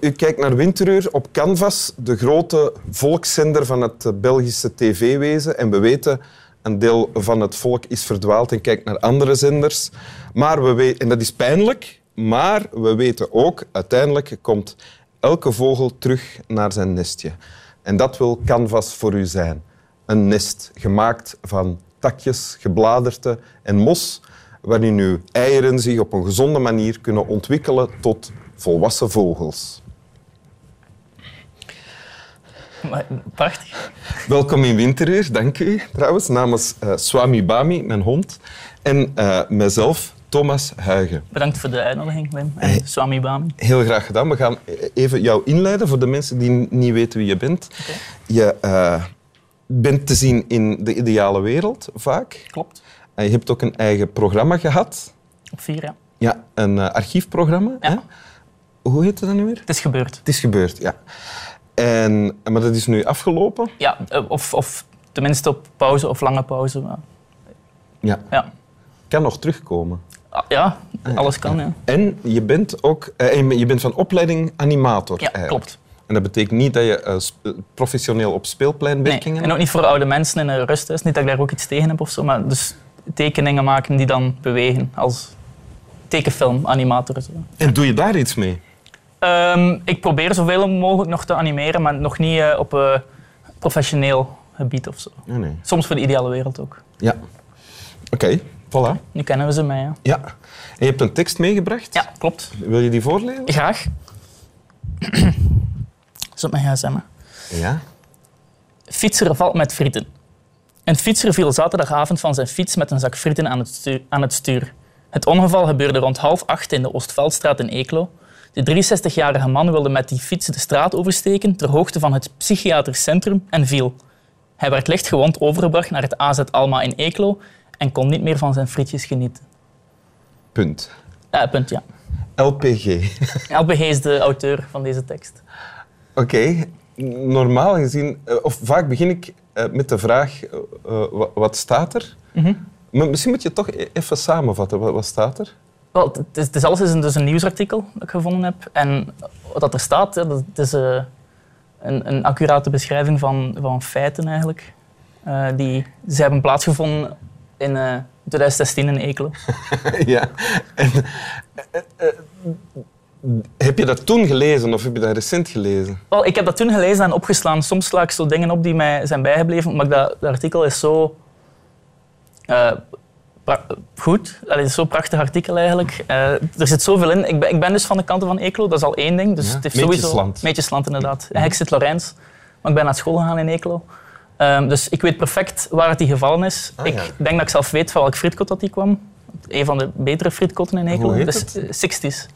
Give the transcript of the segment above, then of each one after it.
U kijkt naar Winteruur op Canvas, de grote volkszender van het eh, Belgische tv-wezen. En we weten, een deel van het volk is verdwaald en kijkt naar andere zenders. Maar we en dat is pijnlijk, maar we weten ook, uiteindelijk komt elke vogel terug naar zijn nestje. En dat wil Canvas voor u zijn. Een nest gemaakt van takjes, gebladerte en mos, waarin uw eieren zich op een gezonde manier kunnen ontwikkelen tot volwassen vogels. Maar, prachtig. Welkom in Winteruur, dank u trouwens, namens eh, Swami Bami, mijn hond, en eh, mijzelf, Thomas Huigen. Bedankt voor de uitnodiging, Wim. En Swami Bami. Heel graag gedaan. We gaan even jou inleiden voor de mensen die niet weten wie je bent. Je eh, bent te zien in de ideale wereld, vaak. Klopt. En je hebt ook een eigen programma gehad. Op vier, ja. Ja, een eh, archiefprogramma. Ja. Hè? Hoe heet dat nu weer? Het is gebeurd. Het is gebeurd, ja. En, maar dat is nu afgelopen. Ja, eh, of, of tenminste op pauze of lange pauze. maar Ja. Ja, Kan nog terugkomen. Ah, ja alles kan, ja. En je bent ook eh, je bent van opleiding animator. Ja, eigenlijk. klopt. En dat betekent niet dat je eh, professioneel op Nee. speelpleinwerkingen... En ook niet voor oude mensen in een rusthuis. Niet dat ik daar ook iets tegen heb of zo, maar dus tekeningen maken die dan bewegen als tekenfilm-animator. Zo. En doe je daar iets mee? Ehm, ik probeer zoveel mogelijk nog te animeren, maar nog niet eh, op eh, professioneel gebied of zo. Nee, nee. Soms voor de ideale wereld ook. Ja. Oké, voilà. Nu kennen we ze mij. Ja, Ja. En je hebt een tekst meegebracht. ja klopt. Wil je die voorlezen? Graag. Zo op mijn gsm. Ja. Fietser valt met frieten. Een fietser viel zaterdagavond van zijn fiets met een zak frieten aan het, stuur, aan het stuur. Het ongeval gebeurde rond half acht in de Oostveldstraat in Eeklo. De 63-jarige man wilde met die fiets de straat oversteken ter hoogte van het psychiatrisch centrum en viel. Hij werd licht gewond overgebracht naar het AZ Alma in Eeklo en kon niet meer van zijn frietjes genieten. Punt. Punt, ja. LPG. LBG is de auteur van deze tekst. Oké. Normaal gezien, eh, of vaak begin ik eh, met de vraag, eh, wa- wat staat er? Mhm. Maar misschien moet je toch e- even samenvatten. Wat staat er? Wel, het is, het is alles is een, dus een nieuwsartikel dat ik gevonden heb. En wat er staat, hè, dat het is eh, een, een accurate beschrijving van, van feiten eigenlijk. Eh, die, ze hebben plaatsgevonden in eh, 2016 in Eeklo. ja. En, heb je dat toen gelezen of heb je dat recent gelezen? Wel, ik heb dat toen gelezen en opgeslaan. Soms sla ik zo dingen op die mij zijn bijgebleven, maar dat, dat artikel is zo goed. Allee, het is zo'n prachtig artikel eigenlijk. Eh, er zit zoveel in. Ik ben, ik ben dus van de kanten van Eeklo, dat is al één ding. Dus Ja, het heeft Meetjesland. sowieso... Meetjesland, inderdaad. Eigenlijk zit Lorijns, maar ik ben naar school gegaan in Eeklo. Ehm, dus ik weet perfect waar het die gevallen is. Ah, ik denk dat ik zelf weet van welk frietkot dat die kwam. Een van de betere frietkotten in Eeklo. Hoe heet dus, het? eh, 60s.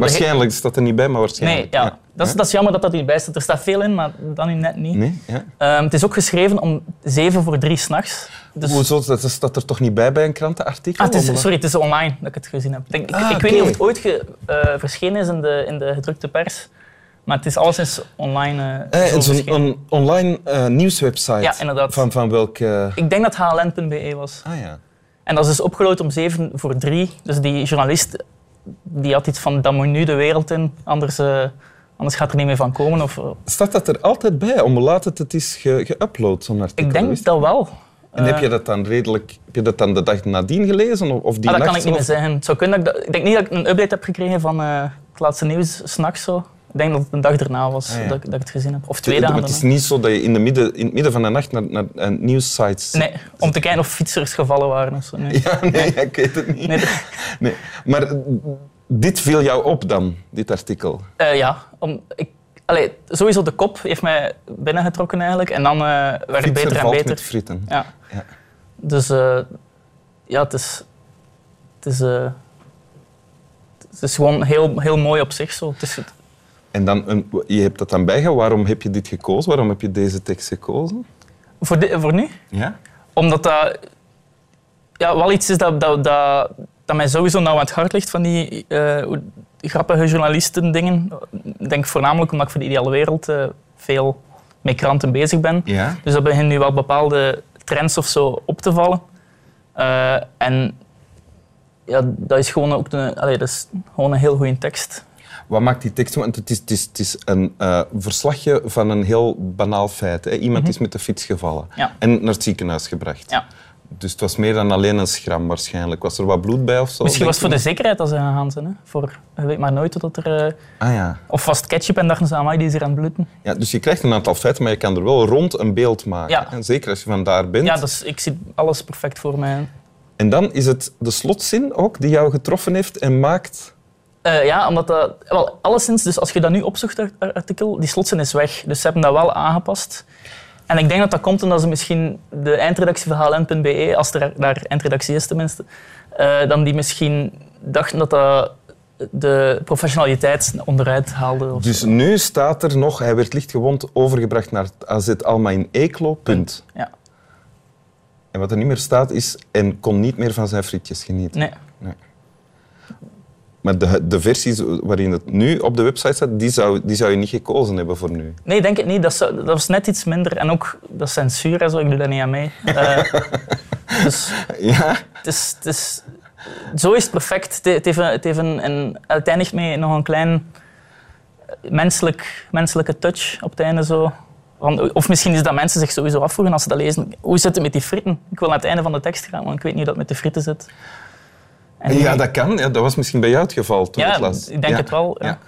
Waarschijnlijk staat er niet bij, maar Nee, waarschijnlijk. ja. Dat, is, dat is jammer dat dat niet bij staat. Er staat veel in, maar dan net niet. Nee? Ja. Ehm, het is ook geschreven om zeven voor drie s'nachts. Dus, Hoezo? Dat staat er toch niet bij bij een krantenartikel? ah, het is, Of- sorry, het is online dat ik het gezien heb. Ik, Ah, weet niet of het ooit ge- eh, verschenen is in de, in de gedrukte pers, maar het is alleszins online Eh, zo en zo'n online eh, nieuwswebsite. Ja, inderdaad. Van, van welke... Ik denk dat hln.be was. Ah ja. En dat is dus om zeven voor drie. Dus die journalist die had iets van, dat moet nu de wereld in, anders, eh, anders gaat er niet meer van komen. Of, eh, Staat dat er altijd bij? Om laat het, het is ge- geüpload, zo'n artikel? ik denk dat wel. En heb je dat dan redelijk... Heb je dat dan de dag nadien gelezen? Of, die Ah, dat kan ik niet meer zeggen. Het zou kunnen dat ik, dat- ik denk niet dat ik een update heb gekregen van eh, het laatste nieuws s'nachts. Ik denk dat het een dag erna was Ah, ja. dat, ik, dat ik het gezien heb. Of twee Het, dagen het is niet zo dat je in, de midden, in het midden van de nacht naar, naar eh, nieuwssites... Nee, om te kijken of fietsers gevallen waren of zo. Nee. Ja, nee, ik weet het niet. Nee, Nee. Maar dit viel jou op dan, dit artikel? eh, ja, om, ik, allee, sowieso de kop heeft mij binnengetrokken eigenlijk. En dan eh, werd het Fietser beter en valt beter. met frieten. Ja. Ja. Dus eh, ja, het is, het is, het is gewoon heel, heel mooi op zich. Zo. Het is, het- En dan, een, je hebt dat dan bijgehouden. Waarom heb je dit gekozen? Waarom heb je deze tekst gekozen? voor, voor nu? Ja? Omdat dat ja, wel iets is dat, dat, dat, dat mij sowieso nauw aan het hart ligt van die eh, grappige journalisten dingen. Ik denk voornamelijk omdat ik voor de ideale wereld eh, veel met kranten bezig ben. Ja? Dus er beginnen nu wel bepaalde trends of zo op te vallen. Eh, en ja, dat is gewoon ook een, allee, dat is gewoon een heel goede tekst. Wat maakt die tekst? Want het is, het is, het is een uh, verslagje van een heel banaal feit. Hè. Iemand is met de fiets gevallen Ja. en naar het ziekenhuis gebracht. Ja. Dus het was meer dan alleen een schram waarschijnlijk. Was er wat bloed bij of zo? Misschien was het voor de zekerheid dat ze gegaan zijn. Hè? Voor, je weet maar nooit dat er... eh? Ah ja. of was het ketchup en dachten ze, amai, die is hier aan het bloeden. ja. Dus je krijgt een aantal feiten, maar je kan er wel rond een beeld maken. Ja. En zeker als je van daar bent. Ja, dus ik zie alles perfect voor mij. En dan is het de slotzin ook die jou getroffen heeft en maakt... Eh, ja, omdat dat... Wel, alleszins, dus als je dat nu opzoekt, dat artikel, die slotzin is weg. Dus ze hebben dat wel aangepast. En ik denk dat dat komt omdat ze misschien de eindredactie van hln.be, als er daar eindredactie is tenminste, eh, dan die misschien dachten dat dat de professionaliteit onderuit haalde. Of Dus zo. nu staat er nog, hij werd lichtgewond overgebracht naar het AZ Alma in Eeklo, punt. Ja. En wat er niet meer staat is, en kon niet meer van zijn frietjes genieten. Nee. Maar de, de versies waarin het nu op de website staat, die zou, die zou je niet gekozen hebben voor nu. Nee, denk het niet. Dat, zou- dat was net iets minder. En ook dat censuur en zo, ik doe daar niet aan mee. Eh, dus Ja? het is, het is, zo is het perfect. Het, heeft, een, het heeft een, een, het eindigt met nog een klein menselijk, menselijke touch op het einde. Zo. Of misschien is dat mensen zich sowieso afvroegen als ze dat lezen. Hoe zit het met die frieten? Ik wil naar het einde van de tekst gaan, want ik weet niet hoe dat met de frieten zit. En Ja, dat kan. Ja, dat was misschien bij jou het geval toen Ja, het las. ik denk Ja. het wel. Ja.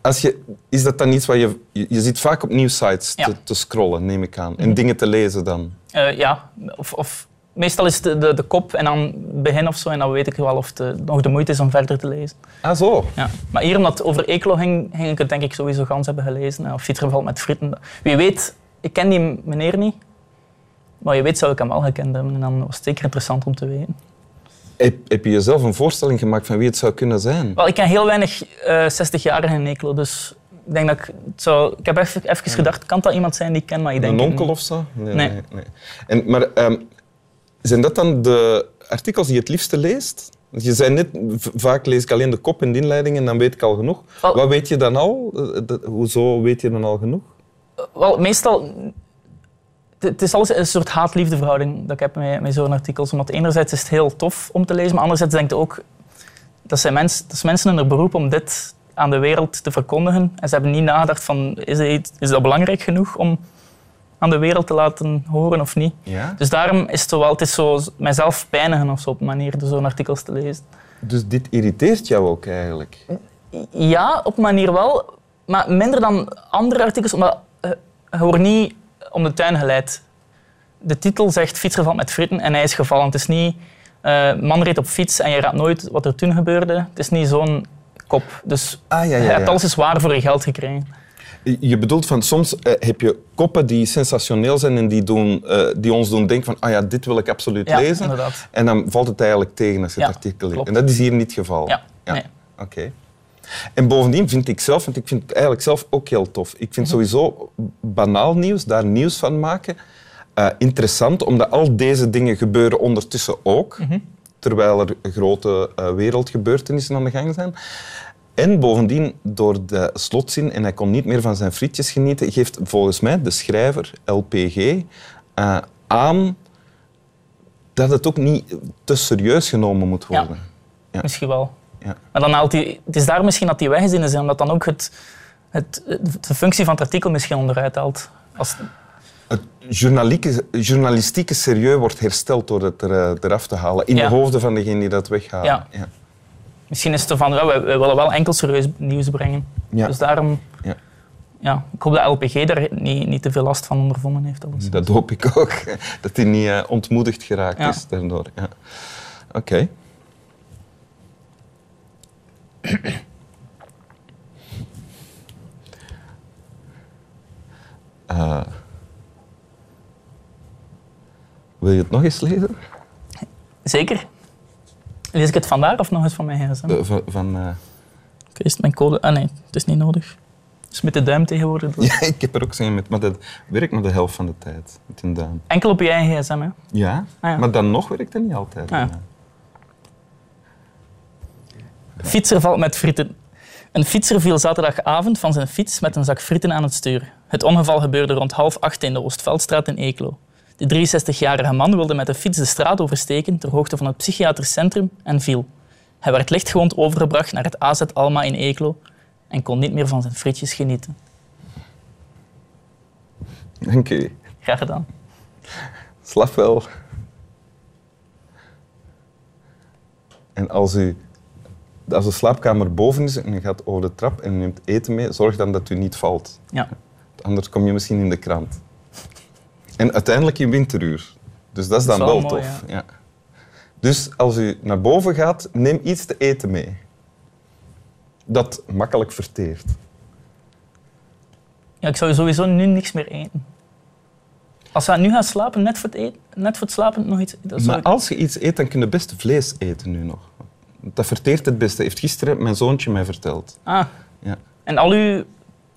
Als je, is dat dan iets wat je... Je, zit vaak op nieuwsites te, te scrollen, neem ik aan. En dingen te lezen dan. Eh, ja, of, of meestal is het de, de, de kop en dan begin of zo. En dan weet ik wel of het eh, nog de moeite is om verder te lezen. Ah, zo. Ja. Maar hier, omdat het over Eeklo ging, ging ik het denk ik sowieso gans hebben gelezen. Eh, Of fietsgeval met frieten. Wie weet, ik ken die meneer niet. Maar je weet zou ik hem wel gekend hebben. En dan was het zeker interessant om te weten. Heb, heb je jezelf een voorstelling gemaakt van wie het zou kunnen zijn? Wel, ik ken heel weinig eh 60-jarigen in Eeklo. Dus ik denk dat ik... Het zou, ik heb even, even gedacht, kan dat iemand zijn die ik ken? Maar ik denk Een onkel of zo? Nee. Nee. nee. En, maar ehm, zijn dat dan de artikels die je het liefste leest? Je zei net, vaak lees ik alleen de kop en de inleiding en dan weet ik al genoeg. Wel- Wat weet je dan al? Eh, Hoezo weet je dan al genoeg? Wel, meestal... Het is alles een soort haat-liefde verhouding dat ik heb met, met zo'n artikels. Omdat enerzijds is het heel tof om te lezen, maar anderzijds denk ik ook... Dat zijn, mens, dat is mensen in hun beroep om dit aan de wereld te verkondigen. En ze hebben niet nagedacht van, is, het, is dat belangrijk genoeg om aan de wereld te laten horen of niet? Ja? Dus daarom is het wel, het is zo mijzelf pijnigen of zo op een manier door zo'n artikels te lezen. Dus dit irriteert jou ook eigenlijk? Ja, op een manier wel, maar minder dan andere artikels, omdat eh, je wordt niet om de tuin geleid. De titel zegt fietsgeval met fritten en hij is gevallen. Het is niet eh, man reed op fiets en je raadt nooit wat er toen gebeurde. Het is niet zo'n kop. Dus Ah, ja, je ja, hebt ja. alles eens waar voor je geld gekregen. Je bedoelt van soms eh, heb je koppen die sensationeel zijn en die, doen, eh, die ons doen denken van ah ja, dit wil ik absoluut Ja, lezen. inderdaad. En dan valt het eigenlijk tegen als je Ja, het artikel leest. En dat is hier niet het geval. Ja, nee. Oké. En bovendien vind ik zelf, want ik vind het eigenlijk zelf ook heel tof. Ik vind Mhm. sowieso banaal nieuws, daar nieuws van maken, eh, interessant, omdat al deze dingen gebeuren ondertussen ook, Mhm. terwijl er grote eh, wereldgebeurtenissen aan de gang zijn. En bovendien, door de slotzin, en hij kon niet meer van zijn frietjes genieten, geeft volgens mij de schrijver, LPG, eh, aan dat het ook niet te serieus genomen moet Ja. worden. Ja. Misschien wel. Ja. Maar dan haalt hij, het is daar misschien dat die weggezien is, omdat dan ook het, het, de functie van het artikel misschien onderuit haalt. Als, Het journalistieke serieus wordt hersteld door het er, eh, eraf te halen. In Ja. de hoofden van degene die dat weghalen. Ja. misschien is het zo van, ja, wij, wij willen wel enkel serieus nieuws brengen. Ja. Dus daarom, Ja. ja, ik hoop dat LPG daar niet, niet te veel last van ondervonden heeft. Alles. Dat hoop ik ook. Dat hij niet eh, ontmoedigd geraakt is daardoor. Ja. Oké. Eh, wil je het nog eens lezen? Zeker. Lees ik het vandaar of nog eens van mijn gsm? Eh, van, van, eh, is het mijn code? Ah nee, het is niet nodig. Dus met de duim tegenwoordig. ja, ik heb er ook zin met, maar dat werkt maar de helft van de tijd. Met een duim. Enkel op je eigen gsm, hè? Ja, Ah, ja. maar dan nog werkt het niet altijd. Ah, ja. Fietser valt met frieten. Een fietser viel zaterdagavond van zijn fiets met een zak frieten aan het stuur. Het ongeval gebeurde rond half acht in de Oostveldstraat in Eeklo. De 63-jarige man wilde met de fiets de straat oversteken ter hoogte van het psychiatrisch centrum en viel. Hij werd lichtgewond overgebracht naar het AZ Alma in Eeklo en kon niet meer van zijn frietjes genieten. Dank u. Graag gedaan. Slap wel. En als, u, als de slaapkamer boven is en je gaat over de trap en je neemt eten mee, zorg dan dat u niet valt. Ja. Anders kom je misschien in de krant. En uiteindelijk in winteruur. Dus dat is dan Dat is wel, wel mooi, tof. Ja. Dus als u naar boven gaat, neem iets te eten mee. Dat makkelijk verteert. ja, ik zou sowieso nu niks meer eten. Als we nu gaan slapen, net voor het, eten, net voor het slapen nog iets... Dat Maar ik- als je iets eet, dan kun je best vlees eten nu nog. Dat verteert het beste. Heeft gisteren mijn zoontje mij verteld. Ah, Ja. en al uw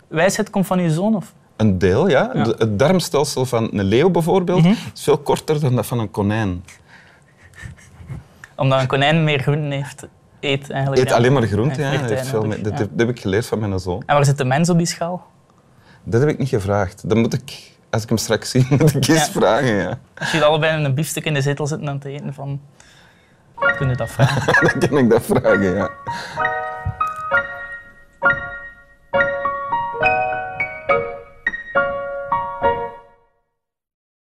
wijsheid komt van uw zoon? Of? Een deel, ja. Ja. De- Het darmstelsel van een leeuw bijvoorbeeld Mhm. is veel korter dan dat van een konijn. Omdat een konijn meer groenten heeft, eet eigenlijk. Eet ja. alleen maar groente, En ja. Heeft veel meer- dat, heb, dat heb ik geleerd van mijn zoon. En waar zit de mens op die schaal? Dat heb ik niet gevraagd. Dat moet ik, als ik hem straks zie, moet ik eens vragen. Ja. Als jullie allebei in een biefstuk in de zetel zitten aan het eten, van... kun je dat vragen? Dan kan ik dat vragen, ja.